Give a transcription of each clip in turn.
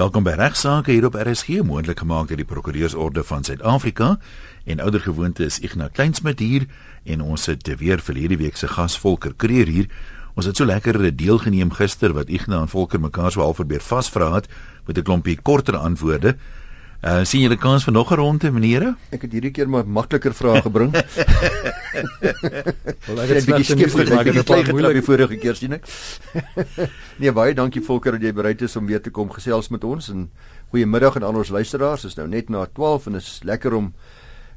Welkom by Regsake hier op RSG, moontlik gemaak deur die Prokureursorde van Suid-Afrika. En ouer gewoonte is Ignas Kleinsmid hier en ons het weer verlede week se gas Volker Kreer hier. Ons het so lekker deelgeneem gister wat Ignas en Volker mekaar so al probeer vasvra het met 'n klompie korter antwoorde. Uh sien julle kans vir nog 'n ronde, meneere? Ek het hierdie keer maar makliker vrae gebring. Wel ek het 'n bietjie skief gemaak het 'n paar moeilike vorige keer sien ek. nee, baie dankie Volker dat jy bereid is om weer te kom gesels met ons en goeiemiddag aan al ons luisteraars. Dit is nou net na 12 en dit is lekker om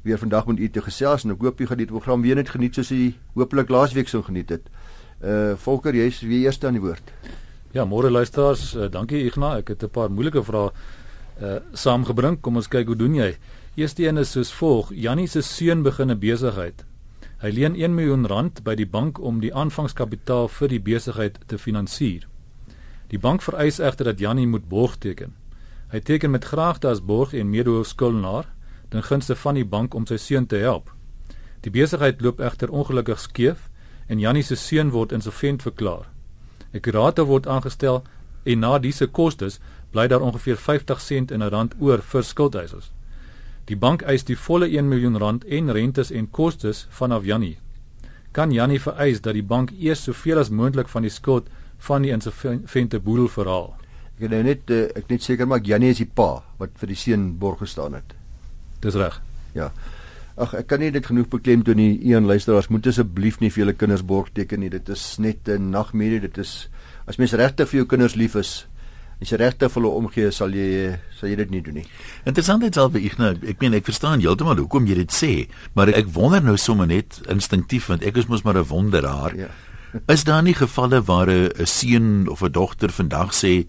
weer vandag met u te gesels en ek hoop jy gaan die program weer net geniet soos jy hopelik laasweek so geniet het. Uh Volker, jy's weer eerste aan die woord. Ja, môre luisteraars, uh, dankie Ignas. Ek het 'n paar moeilike vrae uh saamgebring. Kom ons kyk hoe doen jy. Eerste een is soos volg: Jannie se seun begin 'n besigheid. Hy leen 1 miljoen rand by die bank om die aanvangskapitaal vir die besigheid te finansier. Die bank vereis egter dat Jannie moet borg teken. Hy teken met graagte as borg en medehoofskuldenaar ten gunste van die bank om sy seun te help. Die besigheid loop egter ongelukkig skeef en Jannie se seun word insolvent verklaar. 'n Kurator word aangestel en na dise kostes bly daar ongeveer 50 sent in 'n rand oor vir skuldeisers. Die bank eis die volle 1 miljoen rand en rentes en kostes vanaf Jannie. Kan Jannie vereis dat die bank eers soveel as moontlik van die skuld van die insolvente boedel verhaal? Ek het nou net uh, ek net seker maak Jannie is die pa wat vir die seun borg gestaan het. Dis reg. Ja. Ag ek kan nie dit genoeg beklemtoon nie. Een luisteraars moet asseblief nie vir julle kinders borg teken nie. Dit is net 'n nagmerrie. Dit is as mens regtig vir jou kinders lief is, as jy regtig vir hulle omgee, sal jy sal jy dit nie doen nie. Interessant is albe ek nou, ek meen ek verstaan heeltemal hoekom jy dit sê, maar ek wonder nou sommer net instinktief want ek is mos maar 'n wonderaar. Ja. is daar nie gevalle waar 'n seun of 'n dogter vandag sê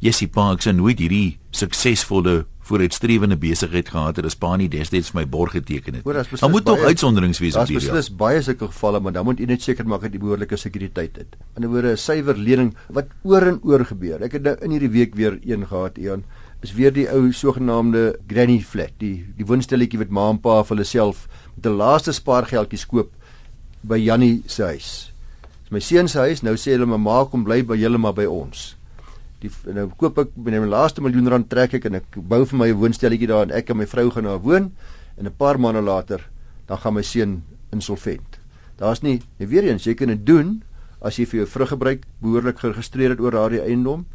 Jessie pa ek sien nooit hierdie suksesvolle vooruitstrewende besigheid gehad het as pa nie destyds my borg geteken het. Daar moet tog uitsonderings wees op hierdie. Daar is beslis baie sulke gevalle, maar dan moet jy net seker maak dat jy behoorlike sekuriteit het. In 'n woorde 'n suiwer lening wat oor en oor gebeur. Ek het nou in hierdie week weer een gehad, Ian. Is weer die ou sogenaamde granny flat, die die woonstelletjie wat ma en pa vir hulle self met 'n laaste spaargeldjie koop by Jannie se huis. Dis my seun se huis. Nou sê hulle mamma kom bly by julle maar by ons die nou koop ek binne my laaste miljoen rand trek ek en ek bou vir my 'n woonstelletjie daar en ek en my vrou gaan daar woon en 'n paar maande later dan gaan my seun insolvent. Daar's nie, nie weer eens jy kan dit doen as jy vir jou vrug gebruik behoorlik geregistreer het oor daardie eiendom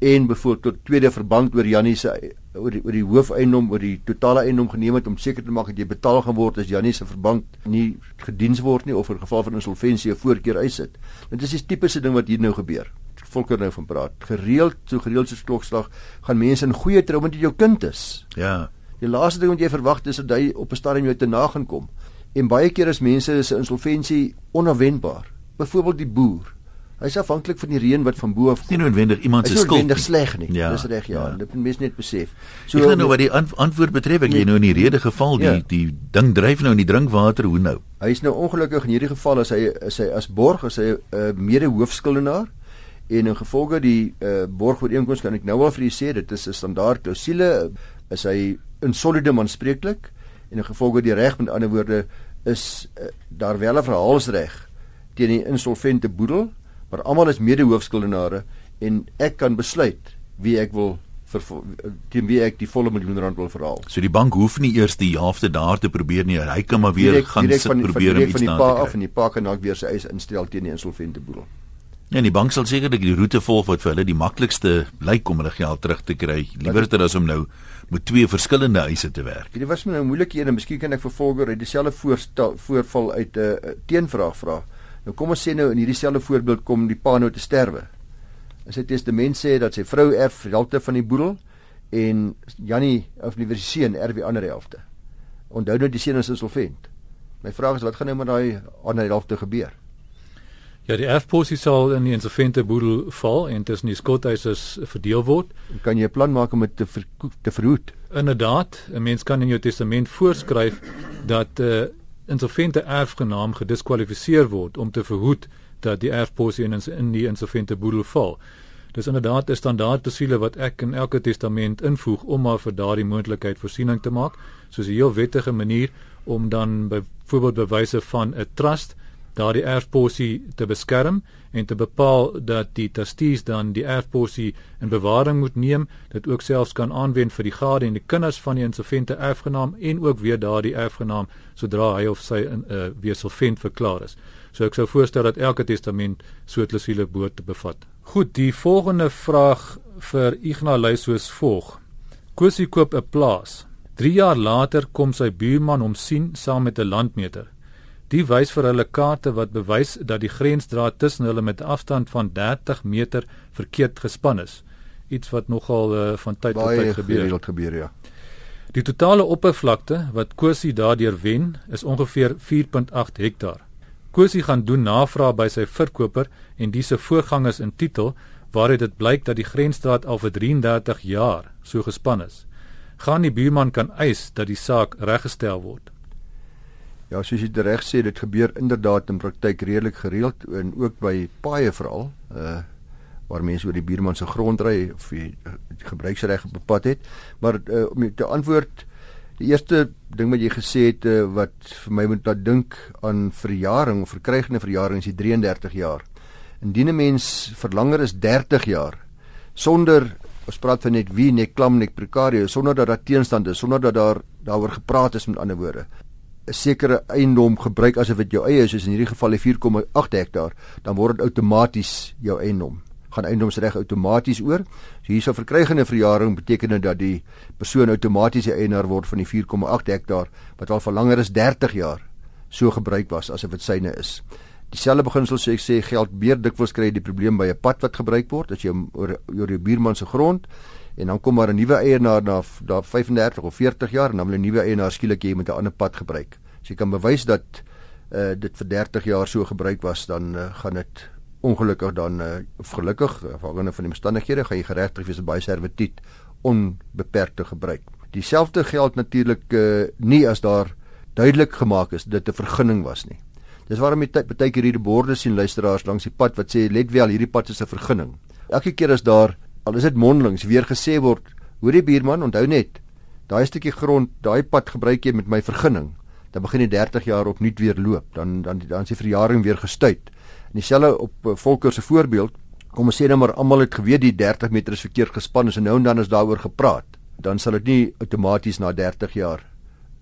en byvoorbeeld tot tweede verband oor Jannie se oor die oor die hoofeiendom oor die totale eiendom geneem het om seker te maak dat jy betaal gaan word as Jannie se verband nie gediens word nie of in geval van insolventie 'n voorkeur eis het. Dit is die tipiese ding wat hier nou gebeur. Volker nou van praat. Gereeld so gereeld soos klokslag gaan mense in goeie trou met jou kind is. Ja. Die laaste ding wat jy verwag is dat hy op 'n stadium jou te na gaan kom. En baie keer is mense se insolventie onverwendbaar. Byvoorbeeld die boer. Hy's afhanklik van die reën wat van bo af kom. Nie noodwendig iemand se skuld nie. Noodwendig sleg nie. Ja, Dis reg ja. ja. Dit moet mense net besef. So ek nou wat die antwoord betref, ek jy nou in die rede geval die ja. die ding dryf nou in die drinkwater, hoe nou? Hy is nou ongelukkig in hierdie geval as hy is hy as borg as hy 'n uh, mede-hoofskuldenaar en in gevolge die uh, borgooreenkoms kan ek nou al vir u sê dit is 'n standaard klousule is hy in solidum aanspreeklik en in gevolge die reg met ander woorde is uh, daar wel 'n verhaalsreg teen die insolvente boedel maar almal is mede-hoofskuldenare en ek kan besluit wie ek wil vir teen wie ek die volle miljoen rand wil verhaal. So die bank hoef nie eers die helfte daar te probeer nie. Hy kan maar weer direct, gaan direct sit van, probeer om iets te kry. Van die pa af en die pa kan dalk weer sy eis instel teen die insolvente boedel. Ja, die bank sal sekerlik die roete volg wat vir hulle die maklikste lyk om hulle geld terug te kry. Liewerder as om nou met twee verskillende eise te werk. Dit was my nou moeilik een en miskien kan ek vervolger uit dieselfde voorstel voorval uit 'n uh, teenvraag vra. Nou kom ons sê nou in hierdie selfde voorbeeld kom die pa nou te sterwe. In sy testament sê dat sy vrou erf die helfte van die boedel en Jannie of liewer die seun erf die ander helfte. Onthou nou die seun is insolvent. My vraag is wat gaan nou met daai ander helfte gebeur? Ja, die erfposie sal in die insolvente boedel val en tussen die skuldeisers verdeel word. Kan jy 'n plan maak om dit te ver, te verhoed? Inderdaad, 'n mens kan in jou testament voorskryf dat 'n uh, insolvente erfgenaam gediskwalifiseer word om te verhoed dat die erfposie in in die insolvente boedel val. Dis inderdaad 'n standaard klousule wat ek in elke testament invoeg om maar vir daardie moontlikheid voorsiening te maak, soos 'n heel wettige manier om dan byvoorbeeld bewyse van 'n trust daardie erfposie te beskerm en te bepaal dat die trustees dan die erfposie in bewaring moet neem, dit ook selfs kan aanwend vir die gade en die kinders van die insolvente erfgenaam en ook weer daardie erfgenaam sodra hy of sy in 'n uh, weer solvent verklaar is. So ek sou voorstel dat elke testament so 'n klousule behoort te bevat. Goed, die volgende vraag vir Ignas lei soos volg. Kosie koop 'n plaas. 3 jaar later kom sy buurman hom sien saam met 'n landmeter. Die wys vir hulle kaarte wat bewys dat die grensdraad tussen hulle met afstand van 30 meter verkeerd gespan is. Iets wat nogal uh, van tyd tot tyd gebeur. Baie gebeur, ja. Die totale oppervlakte wat Kosie daardeur wen is ongeveer 4.8 hektaar. Kosie gaan doen navraag by sy verkoper en dis 'n voorgangers in titel waaruit dit blyk dat die grensstraat al vir 33 jaar so gespan is. Gaan die buurman kan eis dat die saak reggestel word. Ja, soos jy reg sê, dit gebeur inderdaad in praktyk redelik gereeld en ook by paaie veral, uh waar mense oor die buurman se grond ry of die, die gebruiksreg op 'n pad het. Maar uh, om te antwoord Die eerste ding wat jy gesê het uh, wat vir my moet laat dink aan verjaring of verkrygende verjaring is die 33 jaar. Indien 'n mens verlanger is 30 jaar sonder ons praat van net wie net klam net prekario sonder dat daar teenstand is, sonder dat daar daaroor gepraat is met ander woorde. 'n sekere eiendom gebruik asof dit jou eie is, soos in hierdie geval die 4,8 hektaar, dan word dit outomaties jou eiendom gaan eiendomsreg outomaties oor. So hier sou verkrygende verjaring beteken dat die persoon outomaties die eienaar word van die 4,8 hektaar wat al vir langer as 30 jaar so gebruik was asof dit syne is. Dieselfde beginsel sê ek sê geld meer dikwels kry jy die probleem by 'n pad wat gebruik word as jy oor oor jou buurman se grond en dan kom maar 'n nuwe eienaar na daar 35 of 40 jaar en dan wil 'n nuwe eienaar skielik jy met 'n ander pad gebruik. As jy kan bewys dat uh, dit vir 30 jaar so gebruik was dan uh, gaan dit ongelukkig dan uh, of gelukkig afhangende van die omstandighede gaan jy geregtig wees om baie servituut onbeperkte gebruik. Dieselfde geld natuurlik uh, nie as daar duidelik gemaak is dit 'n vergunning was nie. Dis waarom jy baie keer hierdie borde sien luisteraars langs die pad wat sê let wel hierdie pad is 'n vergunning. Elke keer as daar al is dit mondelings weer gesê word, hoor die buurman onthou net daai stukkie grond, daai pad gebruik jy met my vergunning, dan begin die 30 jaar opnuut weer loop, dan dan dan is die verjaring weer gestuit. En dieselfde op uh, Volker se voorbeeld, kom ons sê nou maar almal het geweet die 30 meter is verkeerd gespan en nou en dan is daaroor gepraat. Dan sal dit nie outomaties na 30 jaar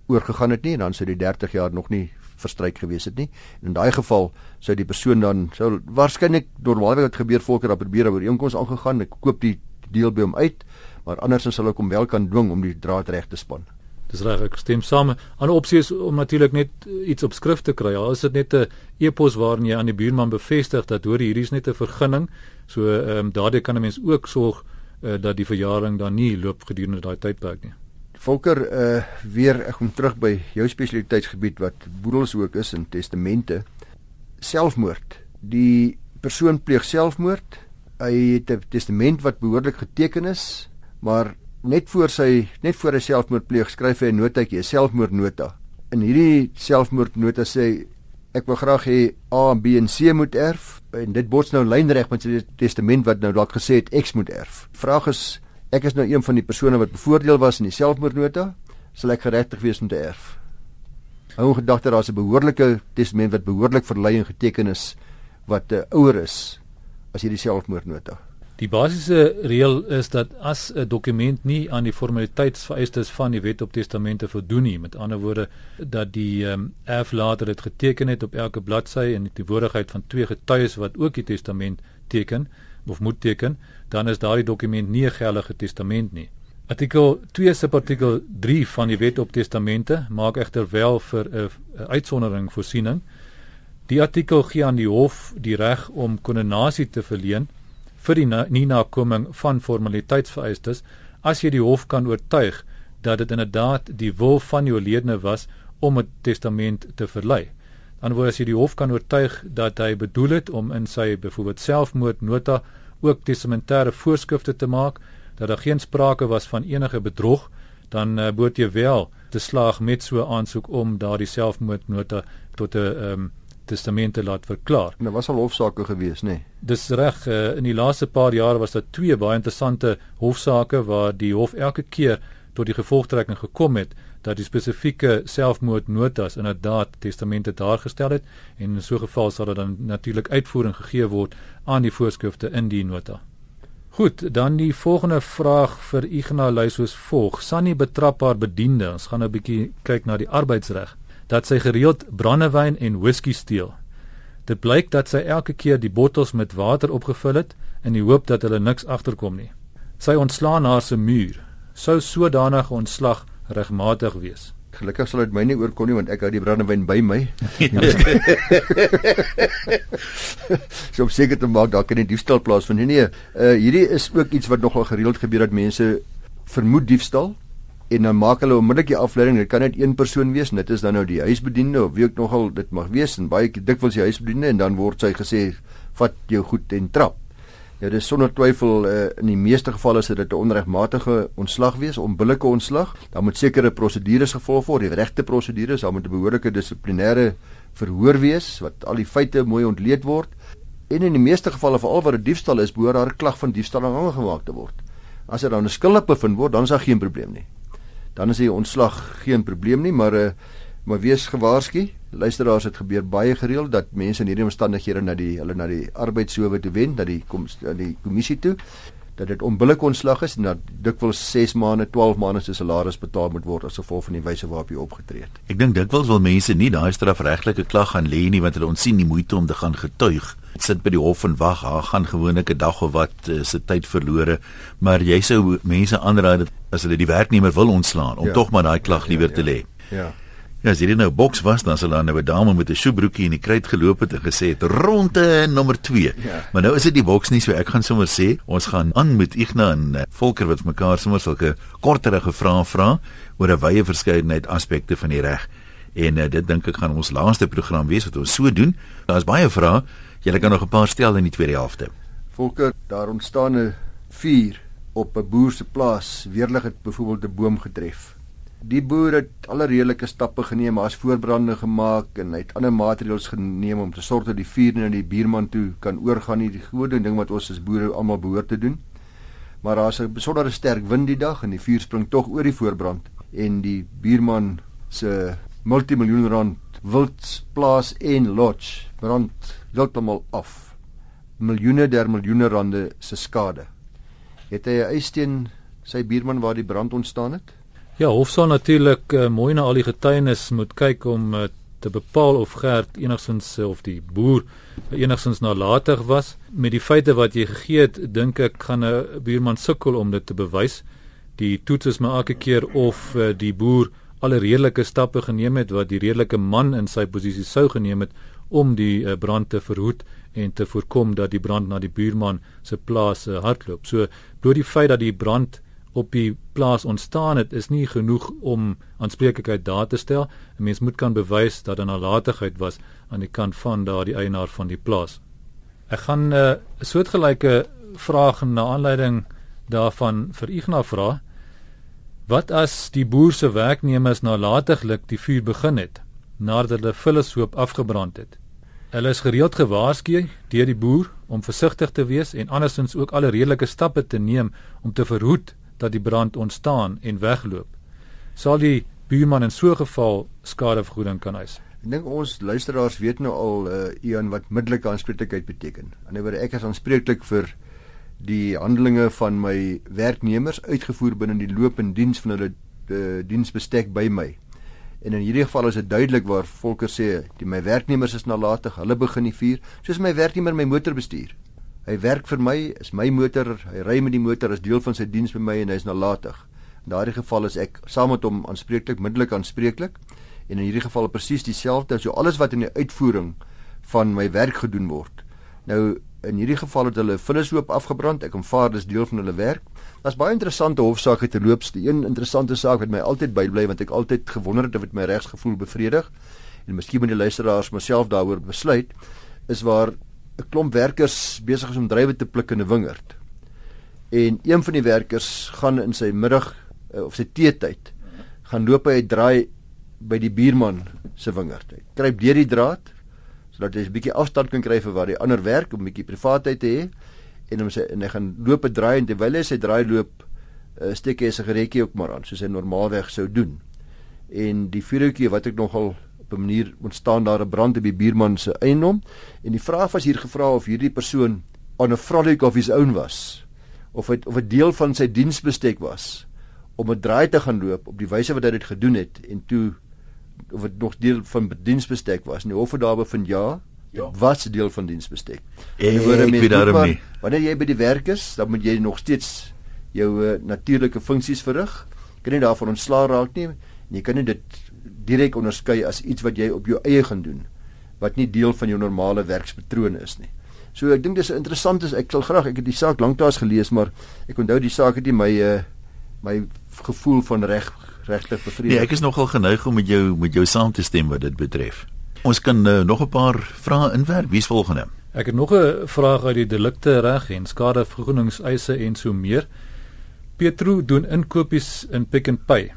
oorgegaan het nie en dan sou die 30 jaar nog nie verstryk gewees het nie. En in daai geval sou die persoon dan sou waarskynlik normaalweg wat gebeur Volker dat probeer oor inkomste aangegaan, ek koop die deel by hom uit, maar andersins sal ek hom wel kan dwing om die draad reg te span. Dis reg, ek stem saam. 'n Opsie is om natuurlik net iets op skrift te kry. Al is dit net 'n e-pos waarin jy aan die buurman bevestig dat hoor hier is net 'n vergunning. So ehm um, daardie kan 'n mens ook sorg uh, dat die verjaring dan nie loop gedurende daai tydperk nie. Volker, uh weer ek kom terug by jou spesialiteitsgebied wat boedels ook is in testamente. Selfmoord. Die persoon pleeg selfmoord. Hy het 'n testament wat behoorlik geteken is, maar net voor sy net voor hy selfmoord pleeg, skryf hy 'n notaatjie, 'n selfmoordnota. In hierdie selfmoordnota sê ek wil graag hê A, B en C moet erf en dit bots nou lynreg met sy testament wat nou dalk gesê het X moet erf. Vraag is ek is nou een van die persone wat bevoordeel was in die selfmoordnota, sal ek geregtig wees om te erf? Hou gedagte daar's 'n behoorlike testament wat behoorlik verlei en geteken is wat uh, ouer is as hierdie selfmoordnota. Die basiese reël is dat as 'n dokument nie aan die formaliteitsvereistes van die Wet op Testamente voldoen nie, met ander woorde dat die um, erflater dit geteken het op elke bladsy en die teenwoordigheid van twee getuies wat ook die testament teken of moet teken, dan is daardie dokument nie 'n geldige testament nie. Artikel 2 subartikel 3 van die Wet op Testamente maak egter wel vir 'n uitsondering voorsiening. Die artikel gee aan die hof die reg om kondenasie te verleen vir die nie nakoming van formaliteitsvereistes as jy die hof kan oortuig dat dit inderdaad die wil van jou ledene was om 'n testament te verlei. Word as jy die hof kan oortuig dat hy bedoel het om in sy byvoorbeeld selfmoordnota ook testamentêre voorskrifte te maak dat daar geen sprake was van enige bedrog, dan uh, moet jy wel te slaag met so 'n aansoek om daardie selfmoordnota tot 'n um, testamente laat verklaar. En daar was al hofsaake gewees, nê? Nee. Dis reg, uh, in die laaste paar jare was daar twee baie interessante hofsaake waar die hof elke keer tot die gevolgtrekking gekom het dat die spesifieke selfmoordnotas inderdaad testamente daar gestel het en in so 'n geval sal dit dan natuurlik uitvoering gegee word aan die voorskrifte in die nota. Goed, dan die volgende vraag vir Ignas lys soos volg: Sunny betrap haar bediende, ons gaan nou 'n bietjie kyk na die arbeidsreg, dat sy gereeld brandewyn en whisky steel. Dit blyk dat sy elke keer die bottels met water opgevul het in die hoop dat hulle niks agterkom nie. Sy ontslaan haar se muur. Sou sodanige ontslag regmatig wees. Gelukkig sal dit my nie oorkom nie want ek hou die brandewyn by my. so om seker te maak daar kan nie diefstal plaasvind nie. Nee, uh hierdie is ook iets wat nogal gereeld gebeur dat mense vermoed diefstal en dan maak hulle onmiddellik die afleiding dit kan net een persoon wees dit is dan nou die huisbediende of wie ook nogal dit mag wees en baie dikwels die huisbediende en dan word sy gesê vat jou goed en trap Ja, dis sonder twyfel uh, in die meeste gevalle is dit 'n onregmatige ontslag wees, onbillike ontslag. Daar moet sekere prosedures gevolg word, die regte prosedures, daar moet 'n behoorlike dissiplinêre verhoor wees wat al die feite mooi ontleed word. En in die meeste gevalle veral waar dit diefstal is, behoort daar 'n klag van diefstal aangemaak te word. As dit dan 'n skuldig bevind word, dan is daar geen probleem nie. Dan is die ontslag geen probleem nie, maar uh, maar wees gewaarsku. Luisteraars, dit gebeur baie gereeld dat mense in hierdie omstandighede na die hulle na die arbeidshowe toe wend, na die kom na die kommissie toe dat dit onbillike ontslag is en dat dikwels 6 maande, 12 maande se salaris betaal moet word as gevolg van die wyse waarop jy opgetree het. Ek dink dikwels wil mense nie daai strafregtelike klag gaan lê nie want hulle ontsien die moeite om te gaan getuig. Sit by die hof en wag, daar gaan gewoonlik 'n dag of wat uh, se tyd verlore, maar jy sou mense aanraai dat as hulle die werknemer wil ontslaan om ja. tog maar daai klag liewer ja, ja, ja. te lê. Ja. Ja, as hierdie nou boks was, dan sal daar nou 'n dame met 'n sjoebroekie in die kruit geloop het en gesê het ronde nommer 2. Ja. Maar nou is dit die boks nie so ek gaan sommer sê, ons gaan aan met Ignas en uh, Volker wat mekaar sommer sulke korterige vrae vra oor 'n wye verskeidenheid aspekte van die reg. En uh, dit dink ek gaan ons laaste program wees wat ons so doen. Daar's baie vrae. Jy kan nog 'n paar stel in die tweede helfte. Volker, daar ontstaan 'n vuur op 'n boer se plaas. Weerlig het byvoorbeeld 'n boom getref. Die boer het alle redelike stappe geneem, as voorbrande gemaak en hy het ander maatreëls geneem om te sorg dat die vuur na die buurman toe kan oorgaan. Die gewone ding wat ons as boere almal behoort te doen. Maar daar's 'n besondere sterk wind die dag en die vuur spring tog oor die voorbrand en die buurman se multimiljoen rand wildplaas en lodge brand heeltemal af. Miljoene der miljoene rande se skade. Het hy 'n eisteen sy buurman waar die brand ontstaan het? Ja, hof sal natuurlik uh, mooi na al die getuienis moet kyk om uh, te bepaal of Gert enigstens uh, of die boer enigstens nalatig was met die feite wat jy gegee het, dink ek gaan 'n buurman sukkel om dit te bewys. Die toets is maar elke keer of uh, die boer alle redelike stappe geneem het wat die redelike man in sy posisie sou geneem het om die uh, brand te verhoed en te voorkom dat die brand na die buurman se plaas uh, hardloop. So bloot die feit dat die brand op die plaas ontstaan het is nie genoeg om aanspreeklikheid daar te stel. 'n Mens moet kan bewys dat 'n nalatigheid was aan die kant van daardie eienaar van die plaas. Ek gaan eh, 'n uh, soortgelyke vraag na aanleiding daarvan vir Ignas vra. Wat as die boer se werknemers nalatiglik die vuur begin het nadat hulle vullishoop afgebrand het? Hulle is gereeld gewaarsku deur die boer om versigtig te wees en andersins ook alle redelike stappe te neem om te verhoed dat die brand ontstaan en wegloop, sal die buurman in so 'n geval skadevergoeding kan eis. Ek dink ons luisteraars weet nou al uh Ian wat middelike aanspreeklikheid beteken. Aan die ander ek is aanspreeklik vir die handelinge van my werknemers uitgevoer binne die loop en diens van hulle uh, diensbestek by my. En in hierdie geval is dit duidelik waar Volker sê, die my werknemers is nalatig, hulle begin die vuur, soos my werknemer my motor bestuur. Hy werk vir my, is my motor, hy ry met die motor as deel van sy diens by my en hy's nalatig. In daardie geval is ek saam met hom aanspreeklik, middelik aanspreeklik. En in hierdie geval presies dieselfde, so alles wat in die uitvoering van my werk gedoen word. Nou in hierdie geval het hulle vullishoop afgebrand. Ek aanvaar dis deel van hulle werk. Daar's baie interessante hofsaake te loop. Die een interessante saak wat my altyd bybly want ek altyd gewonder het of dit my regsgevoel bevredig en miskien moet die luisteraars myself daaroor besluit is waar 'n klomp werkers besig is om druiwe te pluk in 'n wingerd. En een van die werkers gaan in sy middag uh, of sy teetyd gaan loop hy draai by die buurman se wingerd. Hy kruip deur die draad sodat hy 'n bietjie afstand kan kry vir waar die ander werk om 'n bietjie privaatheid te hê en hom sy en hy gaan loop en draai en terwyl hy sy draai loop uh, steek hy sy gerekkie ook maar aan soos hy normaalweg sou doen. en die vuurtjie wat ek nogal op 'n manier ontstaan daar 'n brand op die buurman se eiendom. En die vraag was hier gevra of hierdie persoon on a frolic of his own was of het, of 'n deel van sy diensbestek was om 'n draai te gaan loop op die wyse wat hy dit gedoen het en toe of dit nog deel van diensbestek was. En die hof het daarbe vind ja dit ja. was 'n deel van diensbestek. En ek weet daarom nie. wanneer jy by die werk is dan moet jy nog steeds jou uh, natuurlike funksies verrig. Kan nie daarvan ontslaa raak nie en jy kan nie dit direk onderskei as iets wat jy op jou eie gaan doen wat nie deel van jou normale werkspatroon is nie So ek dink dis interessant is ek sal graag ek het die saak lanktaas gelees maar ek onthou die saak het nie my uh, my gevoel van reg regtig bevredig. Nee, ek is nogal geneig om met jou met jou saam te stem wat dit betref. Ons kan uh, nog 'n paar vrae inwerk. Wie's volgende? Ek het nog 'n vraag uit die delikte reg en skadevergoedingseise en so meer. Petro doen inkopies in Pick n Pay.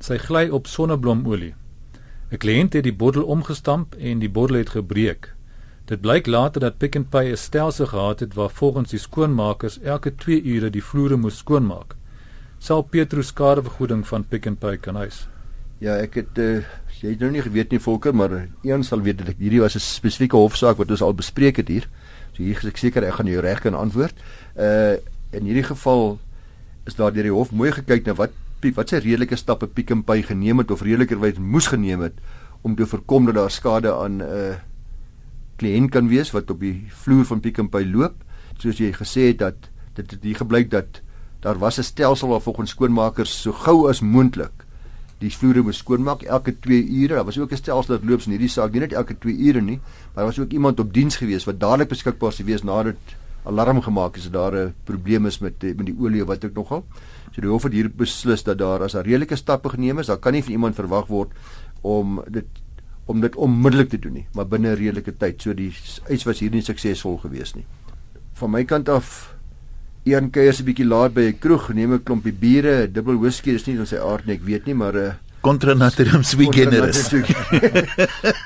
Sy gly op sonneblomolie. 'n Kliënt het die bottel omgestamp en die bottel het gebreek. Dit blyk later dat Pick n Pay 'n stelsel gehad het waar volgens die skoonmakers elke 2 ure die vloere moes skoonmaak sal Petrus skadevergoeding van Pick n Pay kan eis. Ja, ek het uh, jy het nou nie geweet nie Volker, maar een sal weet dat hierdie was 'n spesifieke hofsaak wat ons al bespreek het hier. So hier is ek seker ek gaan jou reg kan antwoord. Uh in hierdie geval is daar deur die hof mooi gekyk na wat wat se redelike stappe Pick n Pay geneem het of redelikerwys moes geneem het om te voorkom dat daar skade aan 'n uh, eh, kliënt kan wees wat op die vloer van Pick n Pay loop. Soos jy gesê het dat dit het hier gebleik dat daar was 'n stelsel waar volgens skoonmakers so gou as moontlik die vloere moes skoonmaak elke 2 ure. Daar was ook 'n stelsel dat loops in hierdie saak nie net elke 2 ure nie, maar daar was ook iemand op diens gewees wat dadelik beskikbaar sou wees nadat alarm gemaak is dat daar 'n probleem is met met die olie wat ook nogal. So die hof het hier beslis dat daar as daar redelike stappe geneem is, dan kan nie van iemand verwag word om dit om dit onmiddellik te doen nie, maar binne 'n redelike tyd. So die eis was hier nie suksesvol gewees nie. Van my kant af een kuier se bietjie laat by 'n kroeg, neem 'n klompie biere, dubbel whisky, dis nie van sy aard nie, ek weet nie, maar 'n uh, contra natrium sweet generous.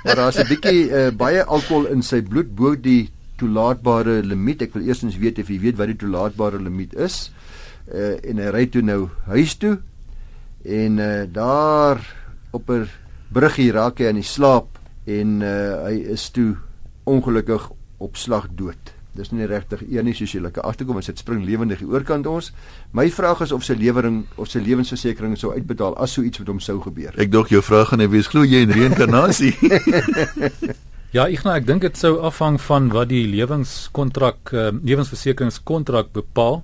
maar daar's 'n bietjie uh, baie alkohol in sy bloed bo die toelaatbare limiet. Ek wil eerstens weet of jy weet wat die toelaatbare limiet is. Uh, en hy ry toe nou huis toe en uh, daar op 'n bruggie raak hy aan die slaap en uh, hy is toe ongelukkig op slag dood. Dis nie regtig een nie soos jy lekker agterkom en sit spring lewendig hier oorkant ons. My vraag is of sy lewering of sy lewensversekering sou uitbetaal as so iets met hom sou gebeur. Ek dink jou vraag gaan wees glo jy in reïnkarnasie? ja, ek nou ek dink dit sou afhang van wat die lewenskontrak uh, lewensversekeringskontrak bepaal.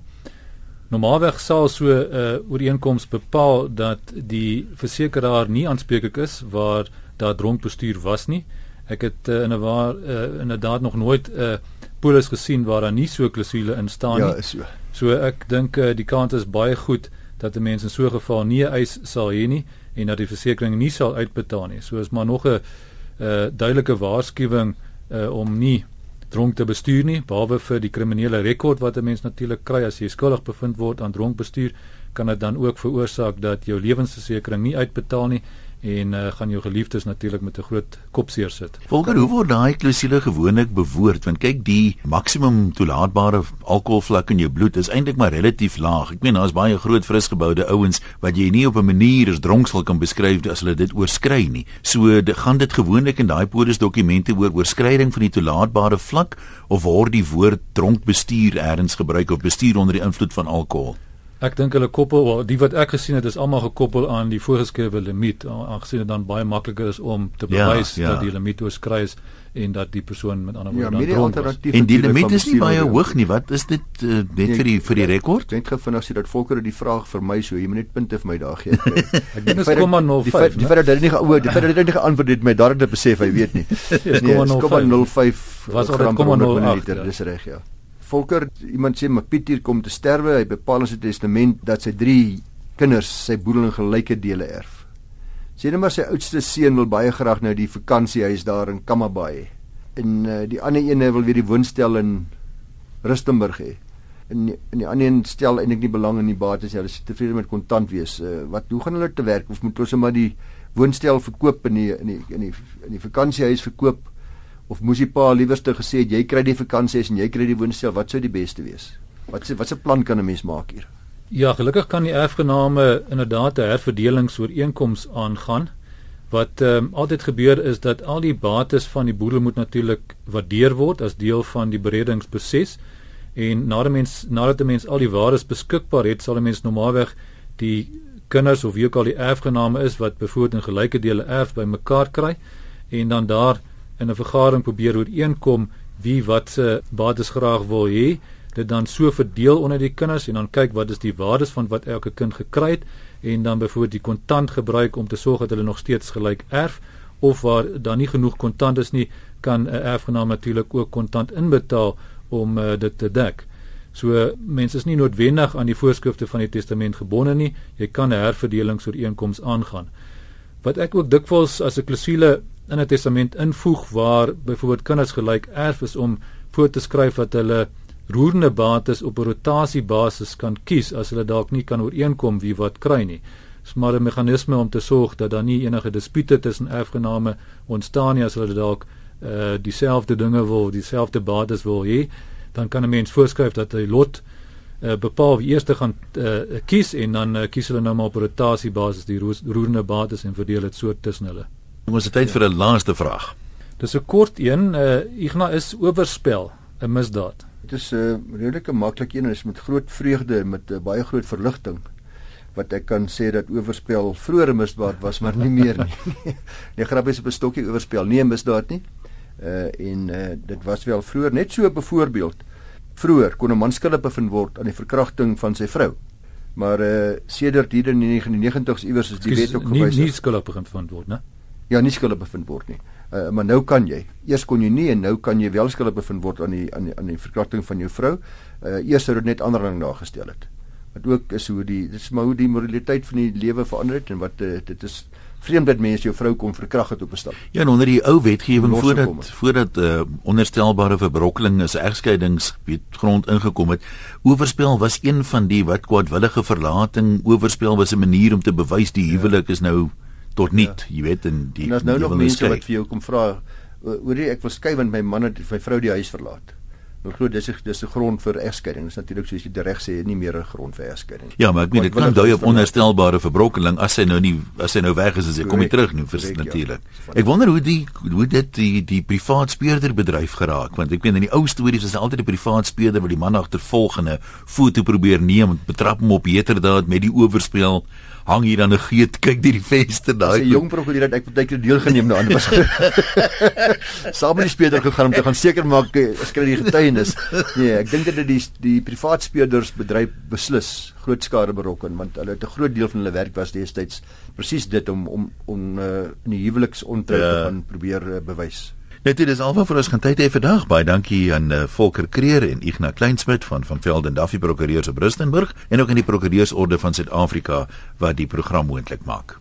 Normaalweg sal so 'n uh, ooreenkoms bepaal dat die versekeraar nie aanspreeklik is waar daar dronk bestuur was nie. Ek het uh, in 'n waar uh, inderdaad nog nooit 'n uh, polis gesien waar daar nie so klousule in staan ja, nie. Ja, is so. So ek dink uh, die kans is baie goed dat 'n mens in so 'n geval nie 'n eis sal hê nie en dat die versekerings nie sal uitbetaal nie. So is maar nog 'n uh, duidelike waarskuwing uh, om nie dronk te bestuur nie behalwe vir die kriminele rekord wat 'n mens natuurlik kry as jy skuldig bevind word aan dronk bestuur kan dit dan ook veroorsaak dat jou lewensversekering nie uitbetaal nie en uh, gaan jou geliefdes natuurlik met 'n groot kopseer sit. Volker, hoe word daai klousule gewoonlik bewoord? Want kyk, die maksimum toelaatbare alkoholvlak in jou bloed is eintlik maar relatief laag. Ek meen daar's baie groot frisgeboude ouens wat jy nie op 'n manier as dronksel kan beskryf as hulle dit oorskry nie. So de, gaan dit gewoonlik in daai polisdokumente oor oorskryding van die toelaatbare vlak of word die woord dronk bestuur eers gebruik of bestuur onder die invloed van alkohol? Ek dink hulle koppel wel die wat ek gesien het is almal gekoppel aan die voorgeskrewe limiet aangesien dit dan baie makliker is om te ja, bewys ja, ja. dat die limiet oorskry is en dat die persoon met ander woorde ja, dan dronk is. En die limiet is nie baie hoog nie. Wat is dit uh, net nee, vir die vir die rekord? Net gevind as jy dat volker die vraag vir my so, jy moet net punte vir my daar gee. ek dink dit is 0.05. Die feit dat hy nie geoor, die feit dat hy nie geantwoord het my daar het besef hy weet nie. Dis 0.05 was oor 0.08. Dis reg ja. Volker iemand sê maar Piet hier kom te sterwe. Hy bepaal in sy testament dat sy drie kinders sy boedel in gelyke dele erf. Sê net maar sy oudste seun wil baie graag nou die vakansiehuis daar in Kamabaai en uh, die ander een wil weer die woonstel in Rustenburg hê. En en die ander een stel eintlik nie belang in die bates hulle is tevrede met kontant wees uh, wat hoe gaan hulle te werk? Of moet ons maar die woonstel verkoop in die in die in die, in die vakansiehuis verkoop of moes die pa liewerste gesê het jy kry die vakansies en jy kry die woonstel, wat sou die beste wees? Wat se wat se plan kan 'n mens maak hier? Ja, gelukkig kan die erfgename inderdaad 'n herverdelingsooreenkoms aangaan Wat ehm um, altyd gebeur is dat al die bates van die boedel moet natuurlik waardeer word as deel van die beredingsproses en nadat mens nadat 'n mens al die waardes beskikbaar het, sal 'n mens normaalweg die kinders of wie ook al die erfgename is wat bevoord in gelyke dele erf bymekaar kry en dan daar in 'n vergadering probeer ooreenkom wie wat se bates graag wil hê dit dan so verdeel onder die kinders en dan kyk wat is die waardes van wat elke kind gekry het en dan byvoorbeeld die kontant gebruik om te sorg dat hulle nog steeds gelyk erf of waar daar nie genoeg kontant is nie kan 'n erfgenaam natuurlik ook kontant inbetaal om uh, dit te dek. So mense is nie noodwendig aan die voorskrifte van die testament gebonde nie. Jy kan 'n herverdelingsooreenkoms aangaan. Wat ek ook dikwels as 'n klousule in 'n testament invoeg waar byvoorbeeld kinders gelyk erf is om voor te skryf dat hulle roerende bates op 'n rotasiebasis kan kies as hulle dalk nie kan ooreenkom wie wat kry nie. Dis maar 'n meganisme om te sorg dat daar nie enige dispute tussen erfgename ontstaan nie as hulle dalk uh dieselfde dinge wil, dieselfde bates wil hê, dan kan 'n mens voorskryf dat hy lot uh, bepaal wie eers gaan uh, kies en dan uh, kies hulle nou maar op rotasiebasis die roerende bates en verdeel dit so tussen hulle. Ons het tyd vir 'n laaste vraag. Dis 'n kort een. Uh Ignas is oorspel 'n misdaad. Dit is 'n uh, redelike maklik een en is met groot vreugde en met uh, baie groot verligting wat ek kan sê dat oorspel vroeër misdaad was maar nie meer nie. nee, grappies op 'n stokkie oorspel, nie 'n misdaad nie. Uh en uh, dit was wel vroeër net so 'n voorbeeld. Vroeër kon 'n man skuldig bevind word aan die verkrachting van sy vrou. Maar uh sedert hier in die 1990s iewers is die wet ook gewys. Nie nie skuldig bevind word, né? Ja, nie skuldig bevind word nie. Uh, maar nou kan jy. Eers kon jy nie en nou kan jy wel skuldig bevind word aan die aan die aan die verkrachting van jou vrou. Uh eers sou dit net ander ding nagestel het. Wat ook is hoe die dis maar hoe die moraliteit van die lewe verander het en wat uh, dit is vreemd dat mense jou vrou kom verkrag het op 'n stap. Ja, en onder die ou wetgewing voordat voordat uh onderstelbare verbrokkeling is egskeidings weet grond ingekom het, oorspel was een van die wat kwaadwillige verlating, oorspel was 'n manier om te bewys die huwelik is nou ja tot nie, ja. jy weet in die En as nou nog mense wat vir jou kom vra, hoorie ek wil skei want my man het my vrou die huis verlaat. Nou glo dis dis 'n grond vir egskeiding. Dis natuurlik soos jy reg sê, nie meer 'n grond vir egskeiding. Ja, maar ek meen dit kan dui op onherstelbare verbrokkeling as hy nou nie as hy nou weg is as hy kom nie terug nie, ja. natuurlik. Ek wonder hoe die hoe dit die die privaat speurder bedryf geraak, want ek meen in die ou stories was altyd 'n privaat speurder wat die man agtervolg en 'n foto probeer neem, betrap hom op heterdaad met die oorspel hang hier aan 'n geet kyk deur die venster daai. 'n Jong prokureur het ek baie keer deelgeneem daaraan. Was saam met die speurder gegaan om te gaan seker maak eh, as kry die getuienis. Nee, ek dink dit die die privaat speurders bedryf beslis groot skade berokken want hulle het 'n groot deel van hulle werk was destyds presies dit om om om uh, in die huweliks ontrou ja. te gaan probeer uh, bewys. Net dit is alva vir ons gaan tyd hê vandag. Baie dankie aan uh, Volker Kreer en Ignas Kleinsmid van van Velden Duffy Prokureurs op Rustenburg en ook aan die Prokureursorde van Suid-Afrika wat die program moontlik maak.